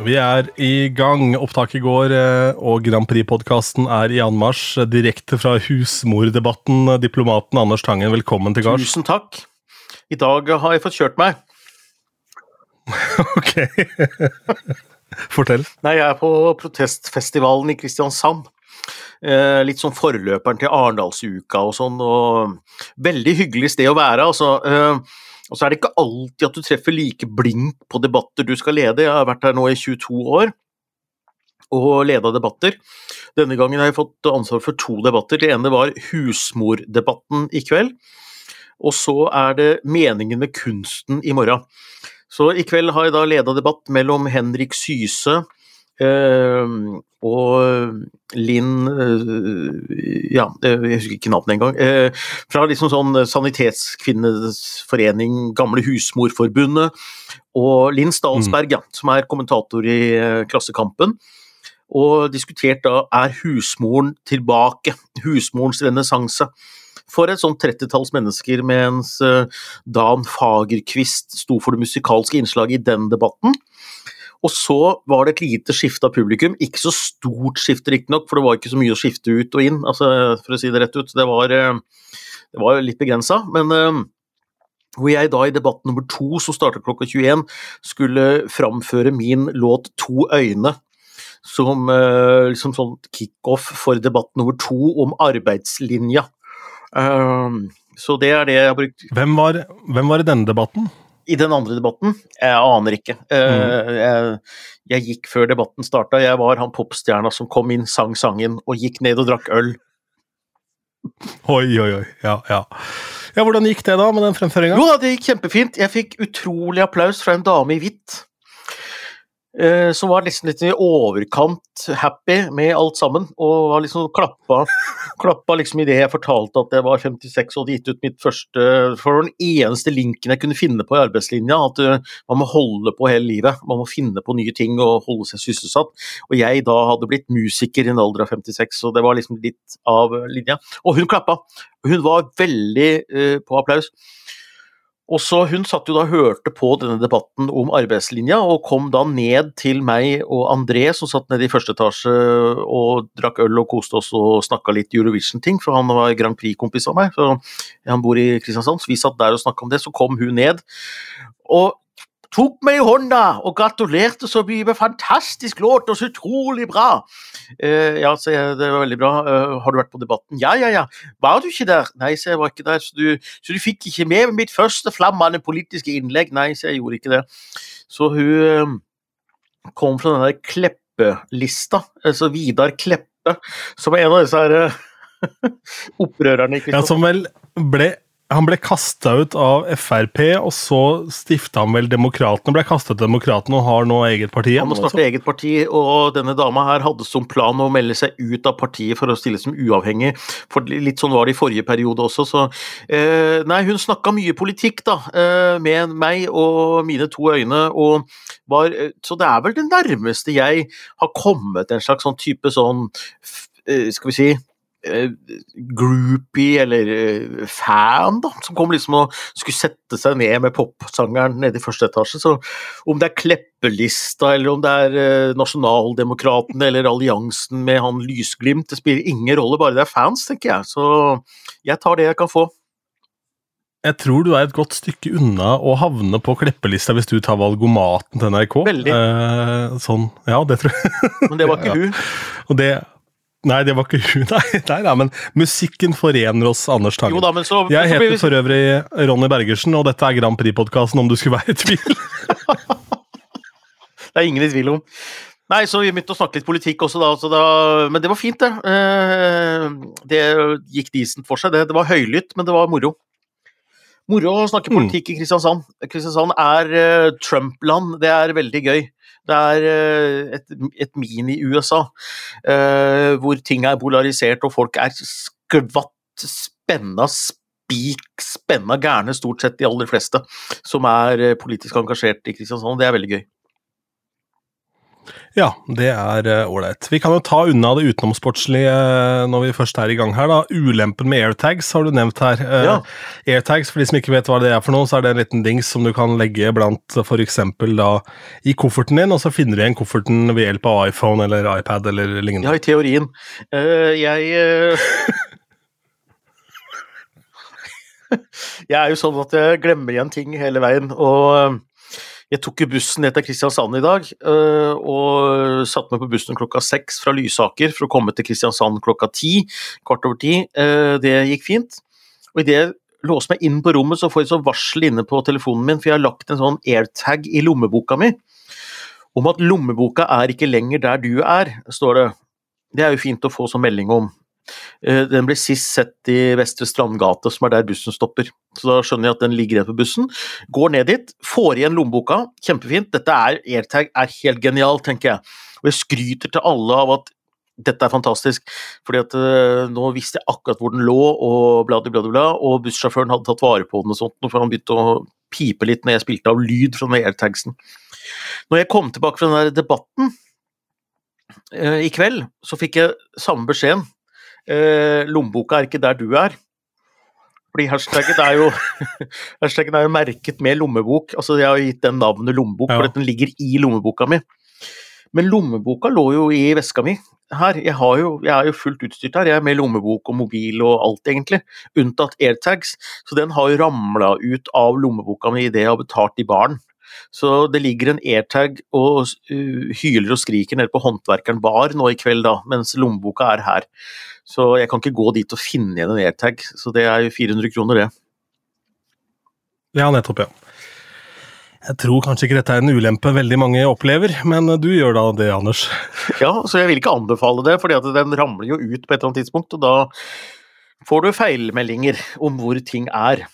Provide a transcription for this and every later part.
Vi er i gang. Opptak i går, eh, og Grand Prix-podkasten er i anmarsj. Direkte fra husmordebatten. Diplomaten Anders Tangen, velkommen til gards. Tusen takk. I dag har jeg fått kjørt meg. ok. Fortell. Nei, jeg er på protestfestivalen i Kristiansand. Eh, litt sånn forløperen til Arendalsuka og sånn. og Veldig hyggelig sted å være. altså. Eh, og så er det ikke alltid at du treffer like blink på debatter du skal lede. Jeg har vært her nå i 22 år og leda debatter. Denne gangen har jeg fått ansvar for to debatter. Det ene var husmordebatten i kveld. Og så er det meningen med kunsten i morgen. Så i kveld har jeg da leda debatt mellom Henrik Syse og Linn eh, Ja, jeg husker ikke navnet engang. Eh, fra liksom sånn Sanitetskvinneforening, Gamle Husmorforbundet, og Linn Stalsberg, ja, som er kommentator i eh, Klassekampen. Og diskutert da er husmoren tilbake, husmorens renessanse. For et sånn 30-talls mennesker, mens Dan Fagerkvist sto for det musikalske innslaget i den debatten. Og så var det et lite skifte av publikum, ikke så stort skifte riktignok, for det var ikke så mye å skifte ut og inn, altså, for å si det rett ut. Det var, det var litt begrensa. Men hvor jeg da i debatt nummer to, som startet klokka 21, skulle framføre min låt To øyne. Som liksom sånn kickoff for debatt nummer to om arbeidslinja. Så det er det jeg har brukt. Hvem var, hvem var i denne debatten? I den andre debatten? Jeg aner ikke. Mm. Jeg, jeg, gikk før debatten starta. Jeg var han popstjerna som kom inn, sang sangen og gikk ned og drakk øl. Oi, oi, oi. Ja, ja. ja hvordan gikk det da med den fremføringa? Jo da, det gikk kjempefint. Jeg fikk utrolig applaus fra en dame i hvitt. Som var nesten litt i overkant happy med alt sammen, og var liksom klappa, klappa liksom idet jeg fortalte at jeg var 56 og hadde gitt ut mitt første For den eneste linken jeg kunne finne på i arbeidslinja, at man må holde på hele livet. Man må finne på nye ting og holde seg sysselsatt. Og jeg da hadde blitt musiker i en alder av 56, så det var liksom litt av linja. Og hun klappa! Hun var veldig uh, på applaus. Og så Hun satt jo da og hørte på denne debatten om arbeidslinja, og kom da ned til meg og André, som satt nede i første etasje og drakk øl og koste oss og snakka litt Eurovision-ting, for han var Grand Prix-kompis av meg. Så han bor i Kristiansand, så vi satt der og snakka om det. Så kom hun ned. Og tok meg i hånda og gratulerte så mye med fantastisk låt og så utrolig bra. Uh, ja, så jeg, det var veldig bra. Uh, har du vært på Debatten? Ja, ja, ja. Var du ikke der? Nei, så jeg var ikke der. Så du, så du fikk ikke med mitt første flammende politiske innlegg? Nei, så jeg gjorde ikke det. Så hun uh, kom fra den der Kleppe-lista, altså Vidar Kleppe, som er en av disse her opprørerne Ja, som vel ble han ble kasta ut av Frp, og så stifta han vel Demokratene. Ble kasta ut av Demokratene og har nå eget parti? Han må starte eget parti, og denne dama her hadde som plan å melde seg ut av partiet for å stille som uavhengig. For litt sånn var det i forrige periode også, så eh, Nei, hun snakka mye politikk, da, eh, med meg og mine to øyne, og var Så det er vel det nærmeste jeg har kommet en slags sånn type sånn Skal vi si groupie eller fan, da, som kom liksom og skulle sette seg ned med popsangeren nede i første etasje. Så om det er Kleppelista, eller om det er Nasjonaldemokratene eller alliansen med han Lysglimt, det spiller ingen rolle, bare det er fans, tenker jeg. Så jeg tar det jeg kan få. Jeg tror du er et godt stykke unna å havne på Kleppelista hvis du tar valgomaten til NRK. Veldig. Eh, sånn, ja, det tror jeg. Men det var ikke hun. Og det Nei, det var ikke hun, nei, nei, nei, men musikken forener oss, Anders Tangen. Jo da, men så, jeg heter for øvrig Ronny Bergersen, og dette er Grand Prix-podkasten, om du skulle være i tvil. det er ingen i tvil om. Nei, så vi begynte å snakke litt politikk også, da, da, men det var fint, det. Det gikk decent for seg. Det, det var høylytt, men det var moro. Moro å snakke politikk mm. i Kristiansand. Kristiansand er Trump-land, det er veldig gøy. Det er et, et mini-USA, uh, hvor ting er polarisert og folk er skvatt spenna spik spenna gærne, stort sett de aller fleste, som er politisk engasjert i Kristiansand. Det er veldig gøy. Ja, det er ålreit. Uh, vi kan jo ta unna det utenomsportslige uh, når vi først er i gang her. da. Ulempen med airtags har du nevnt her. Uh, ja. Airtags, for de som ikke vet hva det er for noe, så er det en liten dings som du kan legge blant f.eks. da i kofferten din, og så finner du igjen kofferten ved hjelp av iPhone eller iPad eller lignende. Ja, i teorien. jeg Jeg er jo sånn at jeg glemmer igjen ting hele veien. og jeg tok jo bussen ned til Kristiansand i dag, øh, og satte meg på bussen klokka seks fra Lysaker for å komme til Kristiansand klokka ti, kvart over ti. Øh, det gikk fint. Og idet jeg låser meg inn på rommet, så får jeg så varsel inne på telefonen min, for jeg har lagt en sånn airtag i lommeboka mi om at lommeboka er ikke lenger der du er, står det. Det er jo fint å få sånn melding om. Eh, den ble sist sett i Vestre Strandgate, som er der bussen stopper. Så da skjønner jeg at den ligger igjen på bussen. Går ned dit, får igjen lommeboka, kjempefint. Dette er airtag er helt genialt, tenker jeg. Og jeg skryter til alle av at dette er fantastisk, fordi at uh, nå visste jeg akkurat hvor den lå, og bla, bla, bla, og bussjåføren hadde tatt vare på den og sånt, for han begynte å pipe litt når jeg spilte av lyd fra den airtagsen. Når jeg kom tilbake fra den der debatten uh, i kveld, så fikk jeg samme beskjeden eh, lommeboka er ikke der du er. Fordi hashtaggen er jo, hashtaggen er jo merket med lommebok. altså Jeg har gitt den navnet lommebok, ja. for den ligger i lommeboka mi. Men lommeboka lå jo i veska mi her. Jeg, jo, jeg, er jo fullt utstyrt her. Jeg er med lommebok og mobil og alt, egentlig. Unntatt airtags. Så den har jo ramla ut av lommeboka mi idet jeg har betalt i baren. Så det ligger en airtag og hyler og skriker nede på Håndverkeren bar nå i kveld, da, mens lommeboka er her. Så jeg kan ikke gå dit og finne igjen en airtag, så det er jo 400 kroner, det. Ja, nettopp, ja. Jeg tror kanskje ikke dette er en ulempe veldig mange opplever, men du gjør da det, Anders? Ja, så jeg vil ikke anbefale det, for den ramler jo ut på et eller annet tidspunkt, og da får du feilmeldinger om hvor ting er.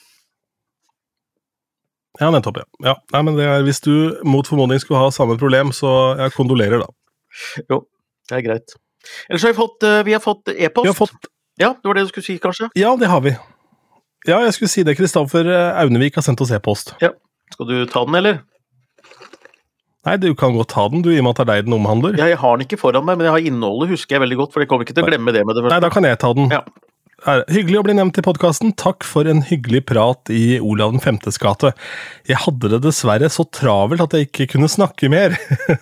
Ja, nettopp, ja. ja. Nei, men er, hvis du mot formodning skulle ha samme problem, så jeg kondolerer, da. Jo, det er greit. Ellers har vi fått eh, Vi har fått e-post. Fått... Ja, det var det du skulle si, kanskje? Ja, det har vi. Ja, jeg skulle si det. Kristoffer eh, Aunevik har sendt oss e-post. Ja. Skal du ta den, eller? Nei, du kan godt ta den, du, i og med at det er deg den omhandler. Ja, jeg har den ikke foran meg, men jeg har innholdet, husker jeg veldig godt, for jeg kommer ikke til å glemme det med det første. Nei, da kan jeg ta den. Ja. Hyggelig å bli nevnt i podkasten. Takk for en hyggelig prat i Olav den femtes gate. Jeg hadde det dessverre så travelt at jeg ikke kunne snakke mer.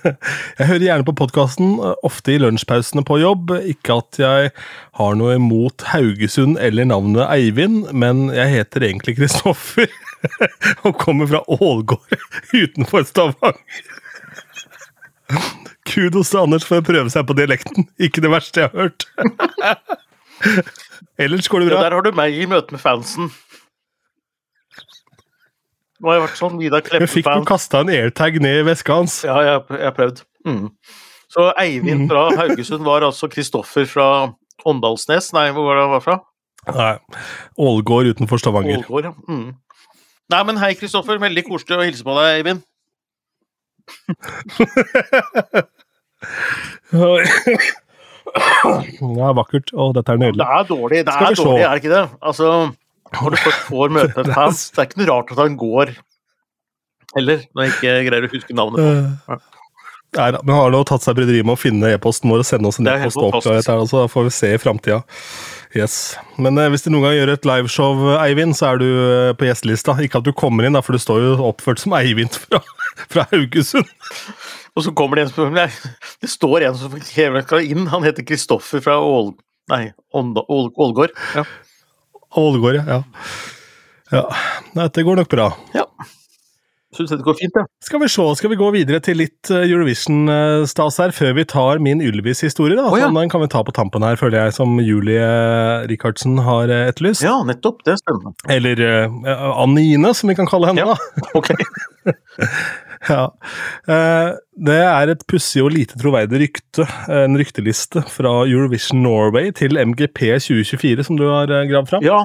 Jeg hører gjerne på podkasten, ofte i lunsjpausene på jobb. Ikke at jeg har noe imot Haugesund eller navnet Eivind, men jeg heter egentlig Kristoffer og kommer fra Ålgård utenfor Stavanger. Kudos til Anders for å prøve seg på dialekten. Ikke det verste jeg har hørt. Ellers går det bra. Ja, der har du meg i møte med fansen. Nå har jeg vært sånn Vidar Kleppe-fan. Fikk du kasta en airtag ned i veska hans? Ja, jeg har prøvd. Mm. Så Eivind mm. fra Haugesund var altså Kristoffer fra Åndalsnes. Nei, hvor var det han var fra? Nei, Ålgård utenfor Stavanger. Ålgård, ja. Mm. Nei, men hei, Kristoffer. Veldig koselig å hilse på deg, Eivind. Ja, vakkert. Å, dette er nydelig. Det er dårlig, det er dårlig, er det ikke det? Altså, når du først får møte en fan, det er ikke noe rart at han går heller, når jeg ikke greier å huske navnet på ja. Nei men har nå tatt seg bryderiet med å finne e-posten vår og sende oss en e-post Altså, da får vi se i framtida. Yes. Men eh, hvis du noen gang gjør et liveshow, Eivind, så er du eh, på gjestelista. Ikke at du kommer inn, da, for du står jo oppført som Eivind fra, fra Haugesund. Og så kommer det en som Nei, det står en som skal inn. Han heter Kristoffer fra Ål... Nei, Ålgård. Ja. Ålgård, ja. ja. Dette går nok bra. Ja. Syns det går fint, ja. Skal vi se, skal vi gå videre til litt eh, Eurovision-stas her, før vi tar min Ylvis-historie? da? Oh, ja. Den kan vi ta på tampen her, føler jeg, som Julie Rikardsen har eh, etterlyst. Ja, nettopp. Det stemmer. Eller uh, Anine, som vi kan kalle henne, ja. da. Ok. Ja. Eh, det er et pussig og lite troverdig rykte, en rykteliste fra Eurovision Norway til MGP 2024, som du har eh, gravd fram? Ja,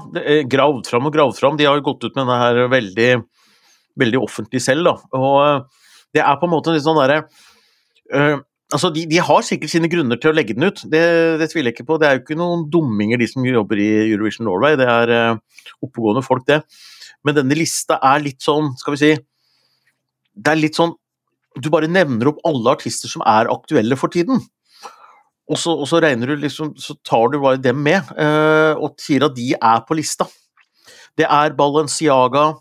gravd fram og gravd fram. De har gått ut med denne her veldig, veldig offentlig selv, da. Og eh, det er på en måte litt sånn derre uh, Altså, de, de, har sikkert sine grunner til å legge den ut, det, det, tviler jeg ikke på. Det er jo ikke noen dumminger, de som jobber i Eurovision Norway. Det er uh, oppegående folk, det. Men denne lista er litt sånn, skal vi si det er litt sånn du bare nevner opp alle artister som er aktuelle for tiden. Og så, og så regner du liksom, så tar du bare dem med, eh, og sier at de er på lista. Det er Balenciaga,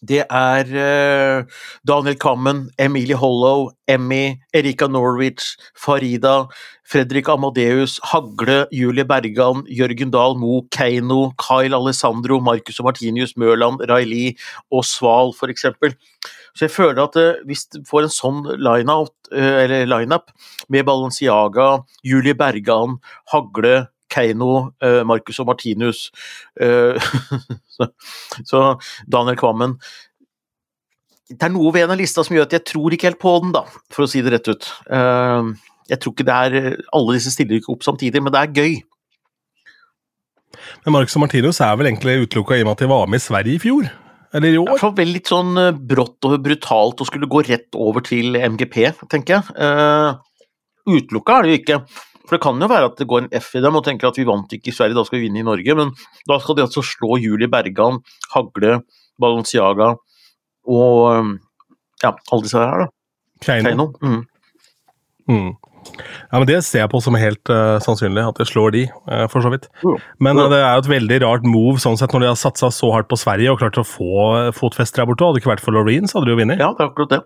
det er eh, Daniel Kammen, Emilie Hollow, Emmy, Erika Norwich, Farida, Fredrik Amadeus, Hagle, Julie Bergan, Jørgen Dahl Moe, Keiino, Kyle Alessandro, Marcus og Martinius Mørland, Riley og Sval, f.eks. Så jeg føler at eh, hvis du får en sånn line-up eh, line med Balenciaga, Julie Bergan, Hagle, Keiino, eh, Marcus og Martinus så, Daniel Kvammen Det er noe ved den lista som gjør at jeg tror ikke helt på den, da, for å si det rett ut. Jeg tror ikke det er Alle disse stiller ikke opp samtidig, men det er gøy. Men Marcus og Martinus er vel egentlig utelukka i og med at de var med i Sverige i fjor? Eller i år? Det var veldig litt sånn brått og brutalt å skulle gå rett over til MGP, tenker jeg. Uh, utelukka er det jo ikke. For det kan jo være at det går en F i dem og tenker at vi vant ikke i Sverige, da skal vi vinne i Norge. Men da skal de altså slå Julie Bergan, Hagle, Balenciaga og ja, alle disse her, da. Keiino. Mm. Mm. Ja, men Det ser jeg på som helt uh, sannsynlig, at det slår de, uh, for så vidt. Jo. Men uh, det er jo et veldig rart move sånn sett når de har satsa så hardt på Sverige og klart å få fotfeste der borte. Hadde det ikke vært for Loreen, så hadde de jo vunnet. Ja, det er akkurat det.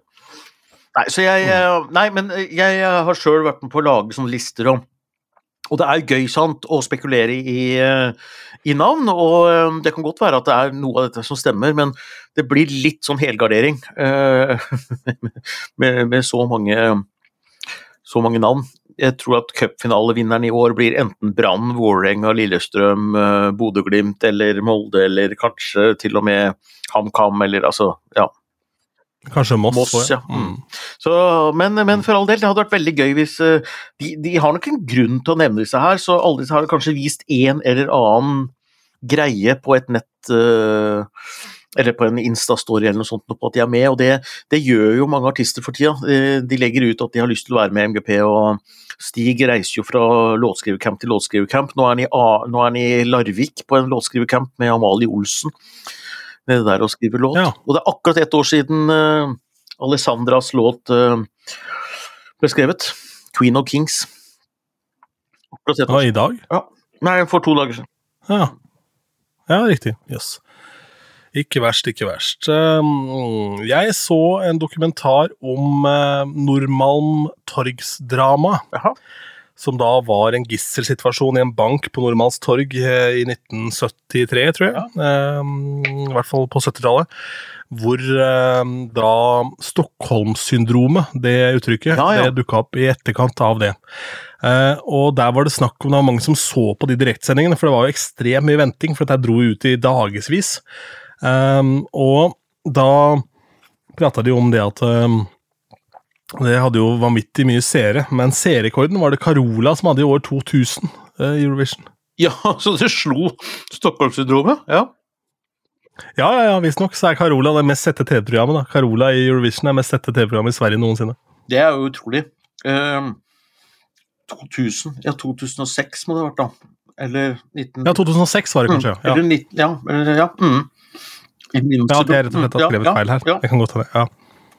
Nei, så jeg, eh, nei men jeg har sjøl vært med på å lage sånne lister, og, og det er jo gøy sant, å spekulere i, i navn. Og det kan godt være at det er noe av dette som stemmer, men det blir litt sånn helgardering uh, med, med så mange så mange navn. Jeg tror at cupfinalevinneren i år blir enten Brann, Vålerenga, Lillestrøm, eh, Bodø-Glimt eller Molde, eller kanskje til og med HamKam, eller altså Ja. Kanskje Moss. Moss, ja. Mm. Så, men, men for all del, det hadde vært veldig gøy hvis eh, de, de har nok en grunn til å nevne disse her, så alle disse har kanskje vist en eller annen greie på et nett eh, eller på en Insta-story eller noe sånt på at de er med, og det, det gjør jo mange artister for tida. De legger ut at de har lyst til å være med i MGP, og Stig reiser jo fra låtskrivercamp til låtskrivercamp. Nå er han i, nå er han i Larvik på en låtskrivercamp med Amalie Olsen, nede der og skriver låt. Ja. Og det er akkurat ett år siden uh, Alessandras låt uh, ble skrevet. 'Queen of Kings'. Akkurat ett år Ja. I dag? Nei, for to dager siden. Ja, ja riktig. Jøss. Ikke verst, ikke verst. Um, Jeg så en dokumentar om uh, Nordmalm torgsdrama. Som da var en gisselsituasjon i en bank på Nordmanns torg eh, i 1973, tror jeg. Um, I hvert fall på 70-tallet. Hvor da da Stockholmssyndromet, det uttrykket, Ja, ja. det dukka opp i etterkant av det. Eh, og der var det snakk om det var mange som så på de direktsendingene, for det var jo ekstremt mye venting, for dette dro ut i dagevis. Um, og da prata de om det at um, det hadde jo vanvittig mye seere, men seerrekorden var det Carola som hadde i år 2000 eh, i Eurovision. Ja, så det slo Stockholm-syndromet? Ja. Ja, ja, ja, visstnok så er Carola det mest sette TV-programmet. da. Carola i Eurovision er mest sette TV-programmet i Sverige noensinne. Det er jo utrolig. Ehm, 2000 Ja, 2006 må det ha vært, da. Eller 19... Ja, 2006 var det kanskje, Mm, ja. Eller 19... Ja, eller, ja. Mm. Ja, det er rett og slett skrevet feil her. Det kan godt hende. Ja.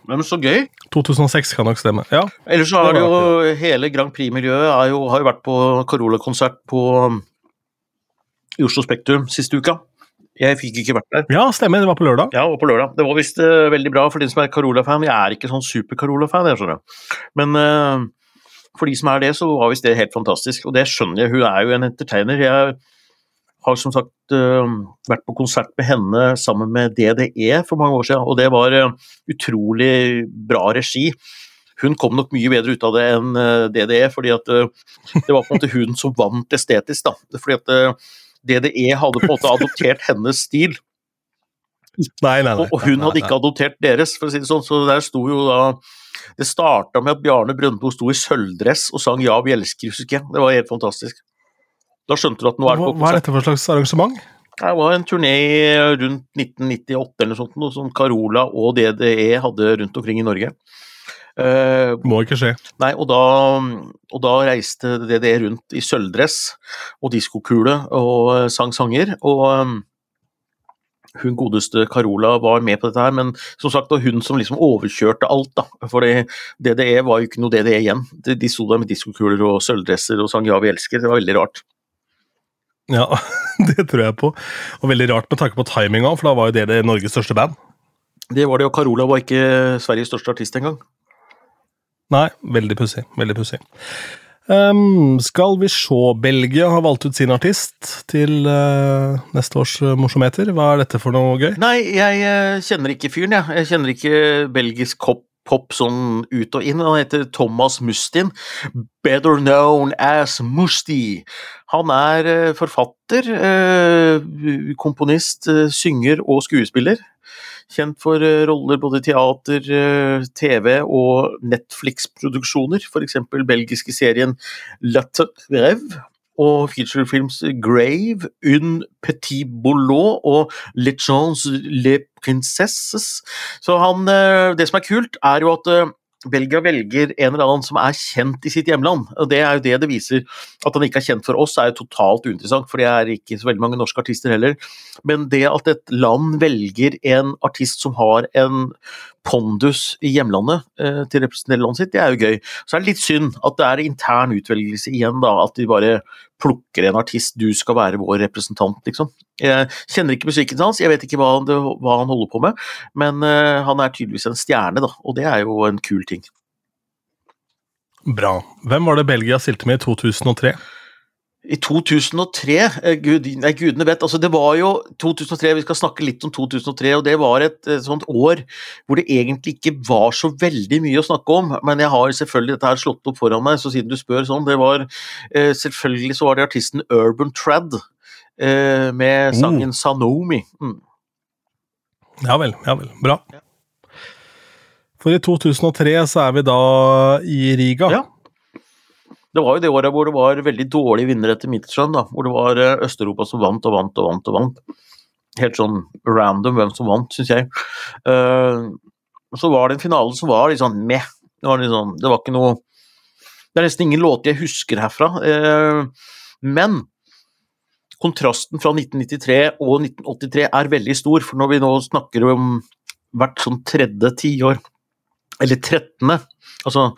Men så gøy. 2006 kan nok stemme. Ja. Ellers så Det det jo hele Grand Prix-miljøet jo, har jo vært på Carola-konsert på i Oslo Spektrum siste uka. Jeg fikk ikke vært der. ja, stemmer. Det var på lørdag. Ja, og på lørdag. Det var visst uh, veldig bra for de som er Carola-fan. Jeg er ikke sånn super-Carola-fan, jeg skjønner. Men uh, for de som er det, så var visst det helt fantastisk. Og det skjønner jeg. Hun er jo en entertainer. Jeg har som sagt eh, vært på konsert med henne sammen med DDE for mange år siden, og det var eh, utrolig bra regi. Hun kom nok mye bedre ut av det enn eh, DDE, fordi at det var på en måte hun som vant estetisk. da. Fordi at DDE hadde på en måte adoptert hennes stil. Nei, nei, nei. Og, og hun hadde ikke adoptert deres, for å si det sånn. Så der sto jo da Det starta med at Bjarne Brøndbo sto i sølvdress og sang 'Ja, vi elsker', husker jeg. Det var helt fantastisk. Da skjønte du at nå er det på hva er dette for slags arrangement? Det var en turné rundt 1998 eller noe sånt, noe som Carola og DDE hadde rundt omkring i Norge. Uh, Må ikke skje. Nei, og da, og da reiste DDE rundt i sølvdress og diskokule og eh, sang sanger. Og, um, hun godeste Carola var med på dette her, men som sagt, det var hun som liksom overkjørte alt, da. For DDE var jo ikke noe DDE igjen. De, de sto der med diskokuler og sølvdresser og sang 'Ja, vi elsker'. Det var veldig rart. Ja, det tror jeg på. Og veldig rart med tanke på timinga, for da var jo DDE Norges største band. Det var det, og Carola var ikke Sveriges største artist engang. Nei, veldig pussig. Veldig pussig. Um, skal vi se Belgia har valgt ut sin artist til uh, neste års uh, morsomheter. Hva er dette for noe gøy? Nei, jeg uh, kjenner ikke fyren, jeg. Jeg kjenner ikke belgisk pop, pop sånn ut og inn. Han heter Thomas Mustin. Better known as Musti. Han er forfatter, komponist, synger og skuespiller. Kjent for roller både i teater, TV og Netflix-produksjoner, f.eks. belgiske serien La Trève og featurefilms Grave, Un Petit Boulot og Le Chance Les Princesses. Så han, det som er kult, er jo at Belgia velger en eller annen som er kjent i sitt hjemland. Det er jo det det viser. At han ikke er kjent for oss er jo totalt uinteressant, for det er ikke så veldig mange norske artister heller. Men det at et land velger en artist som har en pondus i hjemlandet eh, til representerende representere landet sitt, det er jo gøy. Så er det litt synd at det er intern utvelgelse igjen, da. At de bare plukker en artist, du skal være vår representant, liksom. Jeg kjenner ikke musikken hans, jeg vet ikke hva, det, hva han holder på med, men eh, han er tydeligvis en stjerne, da, og det er jo en kul ting. Bra. Hvem var det Belgia stilte med i 2003? I 2003 eh, Gud, nei, Gudene vet. altså Det var jo 2003, vi skal snakke litt om 2003, og det var et, et sånt år hvor det egentlig ikke var så veldig mye å snakke om. Men jeg har selvfølgelig dette her slått opp foran meg, så siden du spør sånn det var eh, Selvfølgelig så var det artisten Urban Trad eh, med mm. sangen mm. Sanomi. Mm. Ja vel, ja vel. Bra. For i 2003 så er vi da i Riga. Ja. Det var jo det året hvor det var veldig dårlige vinnere etter mitt skjønn, da, hvor det var eh, Øst-Europa som vant og vant og vant og vant. Helt sånn random hvem som vant, syns jeg. Uh, så var det en finale som var litt sånn meh. Det var, sånn, det var ikke noe Det er nesten ingen låter jeg husker herfra. Uh, men kontrasten fra 1993 og 1983 er veldig stor, for når vi nå snakker om hvert sånn tredje tiår, eller trettende, Altså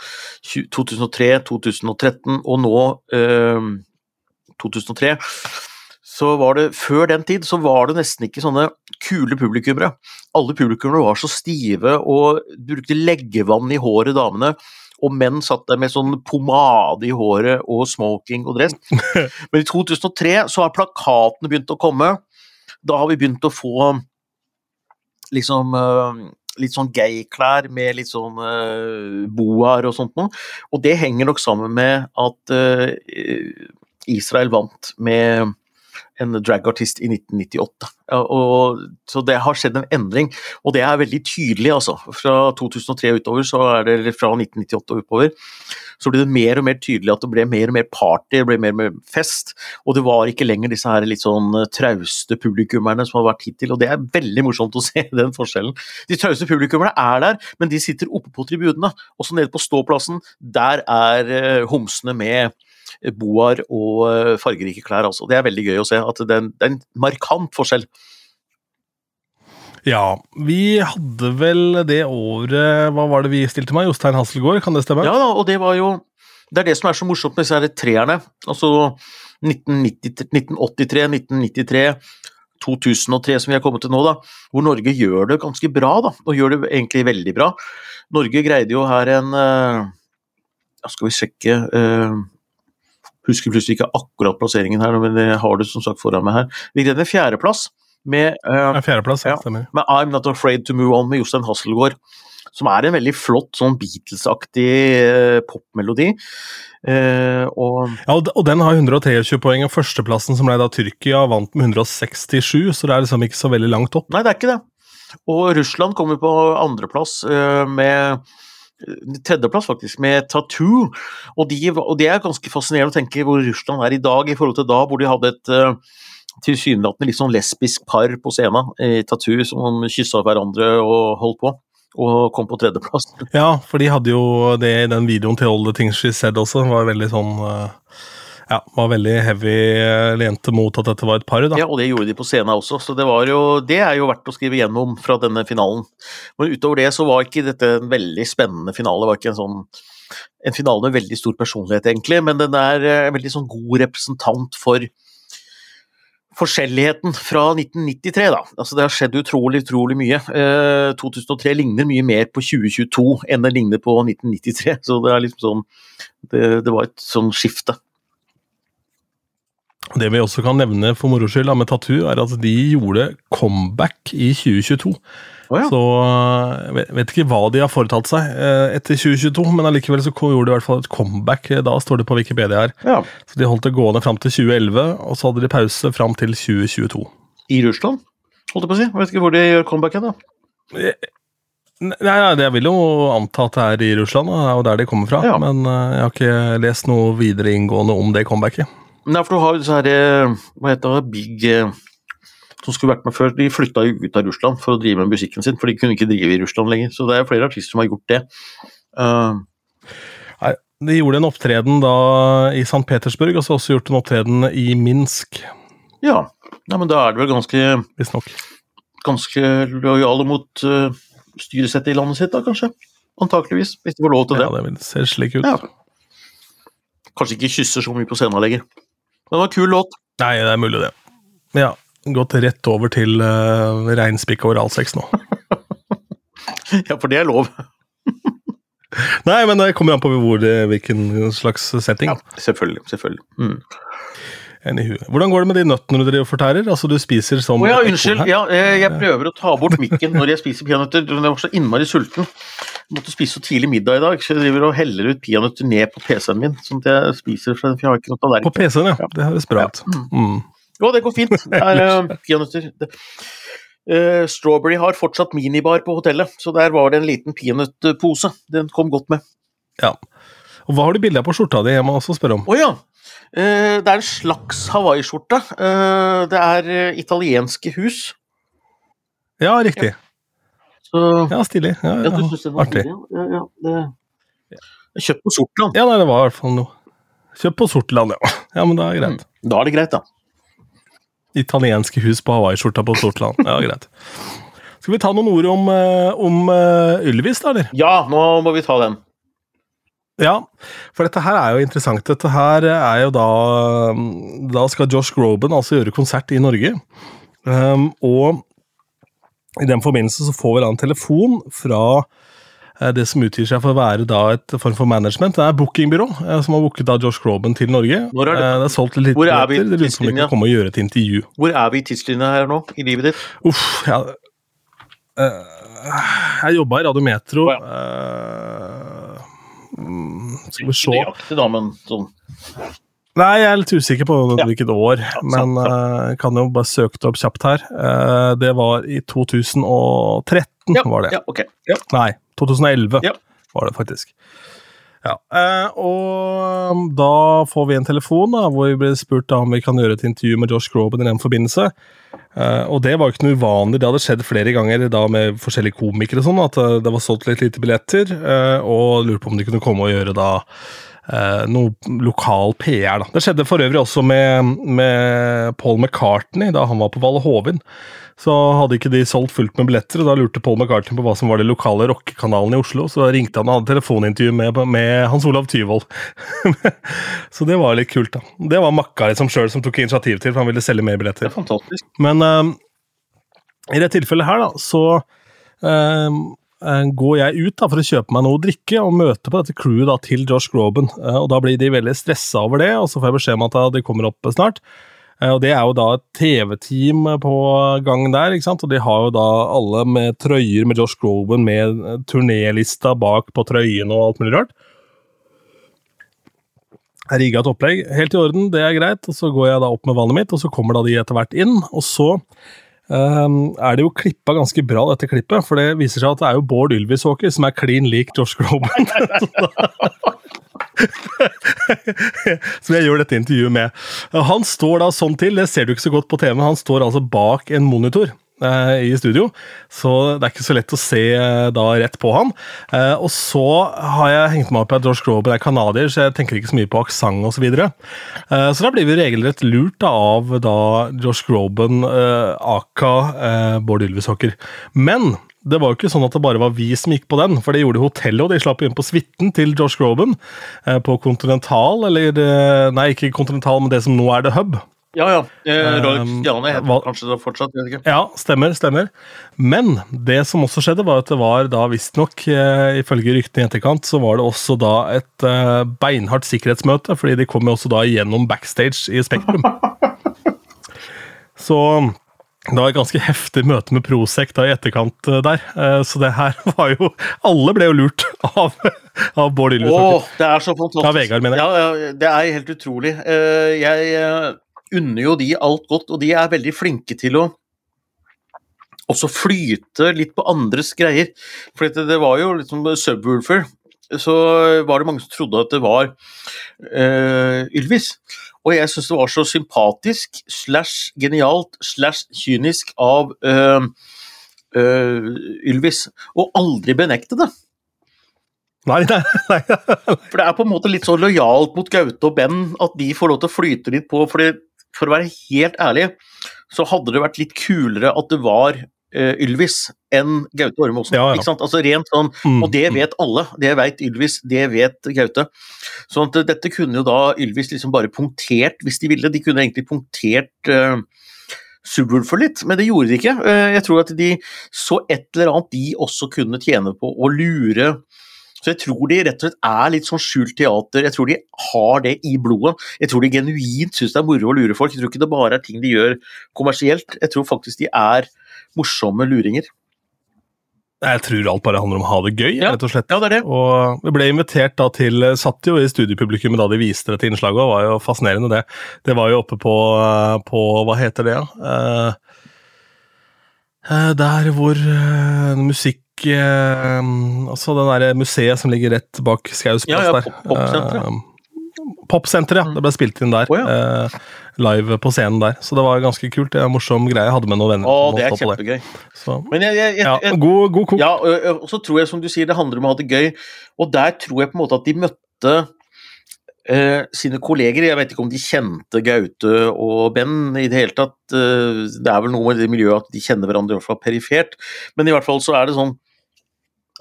2003, 2013 og nå eh, 2003 så var det Før den tid så var det nesten ikke sånne kule publikummere. Alle publikummere var så stive og brukte leggevann i håret, damene. Og menn satt der med sånn pomade i håret og smoking og dress. Men i 2003 så har plakatene begynt å komme. Da har vi begynt å få liksom uh, litt sånn gay-klær med litt sånn uh, boaer og sånt noe. Og det henger nok sammen med at uh, Israel vant med en dragartist i 1998. Og, så det har skjedd en endring, og det er veldig tydelig, altså. Fra 2003 utover, så er det fra 1998 og oppover, så ble det mer og mer tydelig at det ble mer og mer party, det ble mer og mer fest. Og det var ikke lenger disse her litt sånn eh, trauste publikummerne som har vært hittil, og det er veldig morsomt å se den forskjellen. De trauste publikummerne er der, men de sitter oppe på tribunene. Også nede på ståplassen, der er uh, homsene med boar og eh, fargerike klær. Altså. Det er veldig gøy å se. at Det er en, det er en markant forskjell. Ja, vi hadde vel det året Hva var det vi stilte med? Jostein Hasselgaard, kan det stemme? Ja da, og det var jo Det er det som er så morsomt med disse treerne. Altså 1983, 1993 2003 som vi har kommet til nå, da, hvor Norge gjør det ganske bra, da, og gjør det egentlig veldig bra. Norge greide jo her en uh, Skal vi sjekke uh, Husker plutselig ikke akkurat plasseringen her, men det har du som sagt foran meg her. Vi greide en fjerdeplass med, uh, fjerdeplass, ja, med I'm Not Afraid To Move On med Jostein Hasselgaard. Som er en veldig flott sånn Beatles-aktig uh, popmelodi. Uh, og, ja, og den har 123 poeng, og førsteplassen som ble da Tyrkia, vant med 167, så det er liksom ikke så veldig langt opp. Nei, det er ikke det. Og Russland kommer på andreplass uh, med tredjeplass, faktisk, med Tattoo. Og, de, og, det er ganske fascinerende å tenke hvor Russland er i dag i forhold til da, hvor de hadde et uh, tilsynelatende litt sånn lesbisk par på scenen i Tattoo som kyssa hverandre og holdt på. Og kom på tredjeplass. Ja, for de hadde jo det i den videoen til All the Things She Said også. Var veldig sånn uh, Ja, var veldig heavy eh, lente mot at dette var et par, da. Ja, og det gjorde de på scenen også, så det, jo, det er jo verdt å skrive gjennom fra denne finalen. Men utover det så var ikke dette en veldig spennende finale. Det var ikke en sånn en finale med veldig stor personlighet, egentlig, men den er en veldig sånn god representant for forskjelligheten fra 1993, da. Altså, det har skjedd utrolig, utrolig mye. Eh, 2003 ligner mye mer på 2022 enn det ligner på 1993, så det er liksom sånn Det, det var et sånn skifte. Det vi også kan nevne for moro skyld med Tattoo, er at de gjorde comeback i 2022. Oh, ja. Så jeg vet- vet ikke hva de har foretatt seg eh, etter 2022, men allikevel så gjorde de i hvert fall et comeback. eh, Da står det på Wikipedia her. Ja. Så De holdt det gående fram til 2011, og så hadde de pause fram til 2022. I Russland, holdt jeg på å si. Jeg vet ikke hvor de gjør comeback hen, da. Nei, Jeg vil jo anta at det er i Russland, og er der de kommer fra. Ja. Men eh, jeg har ikke lest noe videre inngående om det comebacket. Nei, for du har jo disse her eh, Hva heter det? Big eh, Som skulle vært med før. De flytta jo ut av Russland for å drive med musikken sin, for de kunne ikke drive i Russland lenger. Så det er flere artister som har gjort det. Uh, Nei, De gjorde en opptreden da i St. Petersburg, og så også gjort en opptreden i Minsk, ja. Nei, men da er det vel ganske, visstnok. ganske lojale mot uh, styresettet i landet sitt, da kanskje? Antakeligvis, hvis de får lov til det. Ja, det ser slik ut. Ja. Kanskje ikke kysser så mye på scenen lenger. Det var en kul låt. Nei, det er mulig, det. Ja, gått rett over til uh, reinspikka oralsex nå. Ja, for det er lov. Nei, men det kommer an på hvor hvilken slags setting. Ja, selvfølgelig. selvfølgelig. Mm. Anywho. Hvordan går det med de nøttene du driver og fortærer? Altså, du spiser som oh, ja, unnskyld. Ja, jeg, jeg prøver å ta bort mikken når jeg spiser peanøtter. Jeg var så innmari sulten. Jeg måtte spise så tidlig middag i dag, så jeg driver og heller ut peanøtter ned på PC-en min. Sånn at jeg spiser, for jeg har ikke noe På. PC-en, ja. Det høres bra ut. Mm. Jo, det går fint. Det er uh, peanøtter. Eh, Strawberry har fortsatt minibar på hotellet, så der var det en liten peanøttpose. Den kom godt med. Ja. Og hva har du bilde av på skjorta di? Jeg må også spørre om. Å ja! Eh, det er en slags hawaiiskjorte. Uh, det er eh, italienske hus. Ja, riktig. Så Ja, stilig. Ja, Ja, ja. Artig. ja, det... Kjøpt på Sortland. Ja, nei, det var i hvert fall noe. Kjøpt på Sortland, ja. Ja, men da er det greit. Da er det greit, da. Italienske hus på hawaiiskjorta på Sortland. Ja, greit. Skal vi ta noen ord om, eh, om eh, Ylvis, da, eller? Ja, nå må vi ta den. Ja, for dette her er jo interessant. Dette her er jo da Da skal Josh Groban altså gjøre konsert i Norge. Um, og i den forbindelse så får vi da en telefon fra eh, det som utgir seg for å være da et form for management. Det er bookingbyrå eh, som har booket da Josh Groban til Norge. Hvor er det- Eh, det er solgt litt Hvor er vi. Det lurer vi tidslinja? kan komme og gjøre et intervju. Hvor er vi i tidslinja her nå, i livet ditt? Uff, ja Jeg jobba i Radiometro. Metro eh, mm, skal vi se Nøyaktig, da, men sånn. Nei, jeg er litt usikker på Ja. hvilket år, men eh, jeg kan jo bare søke det opp kjapt her. Uh, det var i 2013, Ja, var det. ja, ok. Nei, 2011 Ja. var det faktisk. Ja, eh, og da får vi en telefon da, hvor vi blir spurt om vi kan gjøre et intervju med Josh Groban i den forbindelse. Eh, og det var jo ikke noe uvanlig, det hadde skjedd flere ganger da med forskjellige komikere og sånn, at eh, det var solgt litt lite billetter, og lurte på om de kunne komme og gjøre da noe lokal PR. da. Det skjedde for øvrig også med, med Paul McCartney da han var på Valle Hovin. Så hadde ikke de solgt fullt med billetter, og da lurte Paul McCartney på hva som var de lokale rockekanalen i Oslo. Så ringte han og hadde telefonintervju med, med Hans Olav Tyvold. så det var litt kult, da. Det var Makka liksom sjøl som tok initiativ til, for han ville selge mer billetter. Det er fantastisk. Men eh, i det tilfellet her, da, så eh, går jeg ut da for å kjøpe meg noe å drikke og møte på dette crewet da til Josh Groban. Og da blir de veldig stressa over det, og så får jeg beskjed om at de kommer opp snart. Eh, og det er jo da et TV-team på gang der, ikke sant? og de har jo da alle med trøyer med Josh Groban med eh, turnélista bak på trøyene og alt mulig rart. Rigga et opplegg. Helt i orden, det er greit. Og så går jeg da opp med vannet mitt, og så kommer da de etter hvert inn. Og så er det jo klippa ganske bra, dette klippet. For det viser seg at det er jo Bård Ylvisåker som er klin lik Josh Groban. som jeg gjør dette intervjuet med. Han står da sånn til, det ser du ikke så godt på TV, han står altså bak en monitor. Eh, i studio, så det er ikke så lett å se eh, da rett på han. Eh, og så har jeg hengt meg opp i at George Groban er canadier, så jeg tenker ikke så mye på aksent osv. Så, videre. så da blir vi regelrett lurt av da Josh Groban, aka Bård Ylvisåker. Men det var jo ikke sånn at det bare var vi som gikk på den, for det gjorde hotellet, og de slapp inn på suiten til Josh Groban på Continental, eller Nei, ikke Continental, men det som nå er The Hub. Ja, ja. Eh, Um, Christiane heter hva- kanskje det fortsatt, vet ikke. Ja, stemmer, stemmer. Men det som også skjedde, var at det var da visstnok, eh, ifølge ryktene i etterkant, så var det også da et eh, beinhardt sikkerhetsmøte, fordi de kom jo også da gjennom backstage i Spektrum. så det var et ganske heftig møte med Prosec da i etterkant eh, der. Eh, så det her var jo Alle ble jo lurt av, av Bård Å, Åh, det er så fantastisk. Ja, Vegard, mener jeg. Ja, ja, det er helt utrolig. Eh, Jeg eh, unner jo de alt godt, og de er veldig flinke til å også flyte litt på andres greier. For det, det var jo liksom subwoolfer, så var det mange som trodde at det var uh, Ylvis. Og jeg syns det var så sympatisk slash genialt slash kynisk av uh, uh, Ylvis å aldri benekte det. Nei, nei, nei. For det er på en måte litt så lojalt mot Gaute og Ben at de får lov til å flyte litt på. For, det, for å være helt ærlig, så hadde det vært litt kulere at det var uh, Ylvis enn Gaute Ormåsen. Ja, ja. Altså rent sånn, Mm, og det vet alle. Det vet Ylvis, det vet Gaute. Sånn at dette kunne jo da Ylvis liksom bare punktert hvis de ville. De kunne egentlig punktert uh, Subwoolfer litt, men det gjorde de ikke. Uh, jeg tror at de så et eller annet de også kunne tjene på å lure så jeg tror de rett og slett er litt sånn skjult teater. Jeg tror de har det i blodet. Jeg tror de genuint syns det er moro å lure folk. Jeg tror ikke det bare er ting de gjør kommersielt. Jeg tror faktisk de er morsomme luringer. Jeg tror alt bare handler om å ha det gøy, Ja. rett og slett. Ja, det er det. Og vi ble invitert da til Satt jo i studiepublikummet da de viste dette innslaget, og var jo fascinerende, det. Det var jo oppe på, på Hva heter det, ja? Eh, eh, der hvor eh, musikk eh, Altså den derre museet som ligger rett bak Skaus plass Ja, ja, der. pop- popsenteret. Eh, Popsenteret, ja. Det ble spilt inn der. Oh, ja. eh, live på scenen der. Så det var ganske kult. Det var en morsom greie. Jeg hadde med noen venner. Å, det er kjempegøy. Jeg, jeg, jeg, ja, god, god kok. ja, og- og og så tror jeg, som du sier, det handler om å ha det gøy. Og der tror jeg på en måte at de møtte eh, sine kolleger. Jeg vet ikke om de kjente Gaute og Ben i det hele tatt. Eh, det er vel noe med det miljøet at de kjenner hverandre i hvert fall perifert. Men i hvert fall så er det sånn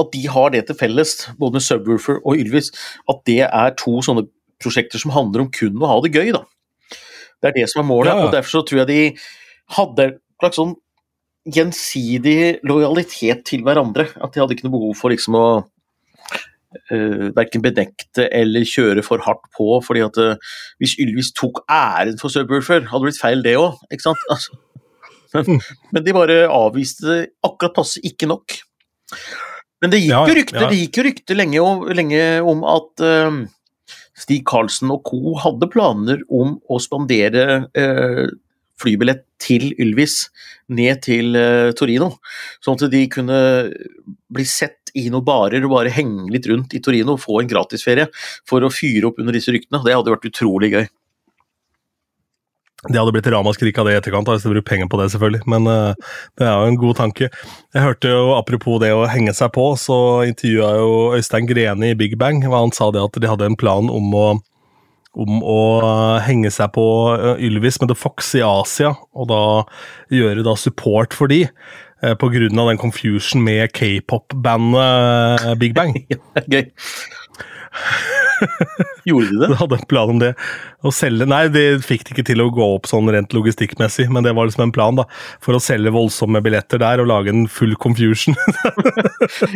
at de har det til felles, både med Subwoofer og Ylvis, at det er to sånne prosjekter som handler om kun å ha det gøy, da. Det er det som er målet, Ja, ja. og derfor så tror jeg de hadde en slags sånn gjensidig lojalitet til hverandre. At de hadde ikke noe behov for liksom å uh, verken benekte eller kjøre for hardt på. fordi at uh, hvis Ylvis tok æren for Subwoolfer, hadde det blitt feil det òg. Altså. Men, men de bare avviste det akkurat passe ikke nok. Men det gikk Ja, jo rykte, ja. rykte lenge, om, lenge om at uh, Stig Karlsen og co. hadde planer om å spandere uh, flybillett til Ylvis ned til uh, Torino, sånn at de kunne bli sett i noen barer og bare henge litt rundt i Torino og få en gratisferie for å fyre opp under disse ryktene. Det hadde vært utrolig gøy. Det hadde blitt ramaskrik av det i etterkant, hvis de brukte penger på det, selvfølgelig. Men uh, det er jo en god tanke. Jeg hørte jo, apropos det å henge seg på, så intervjua jo Øystein Grene i Big Bang. og Han sa det at de hadde en plan om å, om å eh, henge seg på eh, Ylvis med The Fox i Asia, og da gjøre da support for de. På grunn av den confusion med k-pop-bandet eh, Big Bang. Ja, gøy. Gjorde de det? De hadde en plan om det. Å selge Nei, de fikk det ikke til å gå opp sånn rent logistikkmessig, men det var liksom en plan, da. For å selge voldsomme billetter der og lage en full confusion.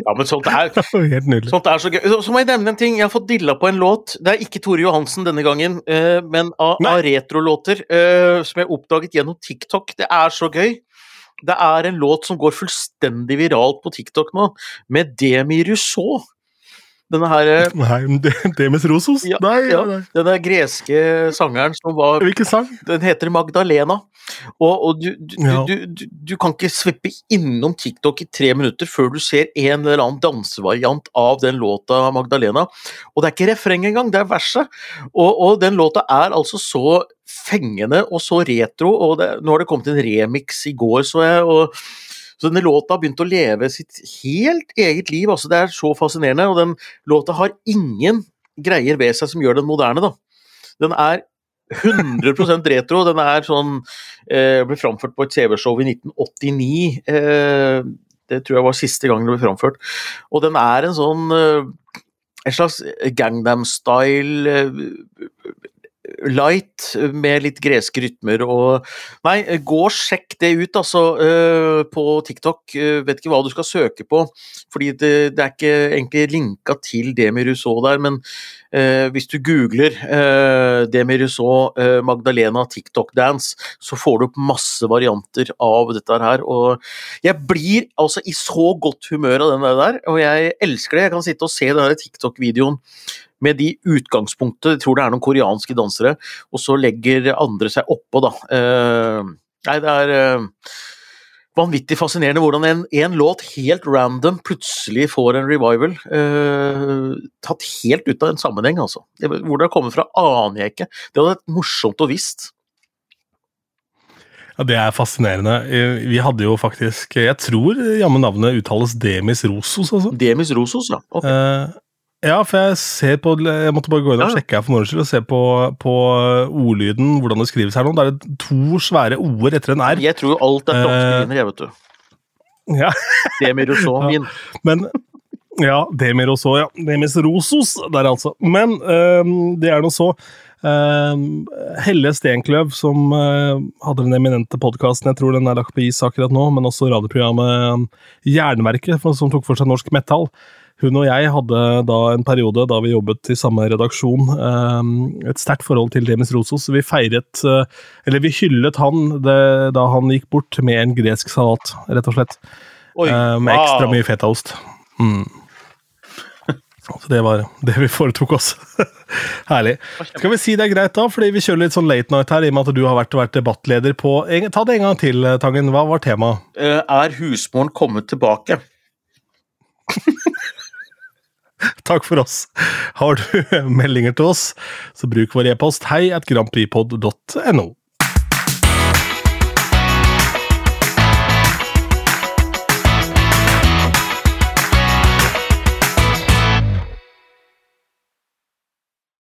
Ja, men sånt er, Helt nydelig. sånt er så gøy. Så, så må jeg nevne en ting. Jeg har fått dilla på en låt. Det er ikke Tore Johansen denne gangen, uh, men av, av retrolåter uh, som jeg oppdaget gjennom TikTok. Det er så gøy. Det er en låt som går fullstendig viralt på TikTok nå, med Demi Rousseau. Denne her eh, Nei, Demis Rosos? Ja, nei, ja. nei. Denne greske sangeren som var Hvilken sang? Den heter Magdalena. Og, og du, du, Ja. du, du, du kan ikke svippe innom TikTok i tre minutter før du ser en eller annen dansevariant av den låta Magdalena. Og det er ikke refreng engang, det er verset. Og, og den låta er altså så fengende og så retro, og det, nå har det kommet en remix i går, så jeg. og så denne låta har begynt å leve sitt helt eget liv. altså Det er så fascinerende. Og den låta har ingen greier ved seg som gjør den moderne, da. Den er 100% retro. Den er sånn eh, Ble framført på et TV-show i 1989. Eh, det tror jeg var siste gang det ble framført. Og den er en sånn eh, En slags Gangnam-style eh, light med litt greske rytmer og Nei, gå og sjekk det ut, altså, eh, på TikTok. Eh, vet ikke hva du skal søke på, fordi det, det er ikke egentlig linka til det med Rousseau der, men eh, hvis du googler eh, Demi Rousseau eh, Magdalena TikTok-dance, så får du opp masse varianter av dette her. Og jeg blir altså i så godt humør av den der, og jeg elsker det. Jeg kan sitte og se den TikTok-videoen med de utgangspunktet, jeg tror det er noen koreanske dansere, og så legger andre seg oppå, da. Eh, nei, det er eh, vanvittig fascinerende hvordan en, en låt helt random plutselig får en revival. eh, tatt helt ut av en sammenheng, altså. Hvor det har kommet fra, aner jeg ikke. Det hadde vært morsomt å visst. Ja, Det er fascinerende. Eh, Vi hadde jo faktisk Jeg tror jammen navnet uttales Demis Rosos, altså. Demis Rosos, ja. Ok. Eh, ja, for jeg ser på Jeg måtte bare gå inn og sjekke her for moro skyld og se på, på ordlyden, hvordan det skrives her nå. Det er to svære o-er etter en r. Jeg tror alt er franske Eh, jeg, vet du. Ja. Demi Rousseau-vin. Men Ja, Demir så, ja. Demis Rosos der, altså. Men um, det er nå så. Um, Helle Stenkløv, som uh, hadde den eminente podkasten, jeg tror den er lagt på is akkurat nå, men også radioprogrammet Jernverket, som tok for seg norsk metal. Hun og jeg hadde da en periode da vi jobbet i samme redaksjon, et sterkt forhold til Demis Rosos. Vi feiret, øh, eller vi hyllet han det, da han gikk bort med en gresk salat, rett og slett. Oi, Eh, med ekstra wow. mye fetaost. Mm. Så det var det vi foretok oss. Herlig. Skal vi si det er greit da, fordi vi kjører litt sånn late night her, i og med at du har vært, vært debattleder på Ta det en gang til, Tangen. Hva var temaet? Eh, Er husmoren kommet tilbake? Takk for oss. Har du meldinger til oss, så bruk vår e-post hei at grandprixpod.no.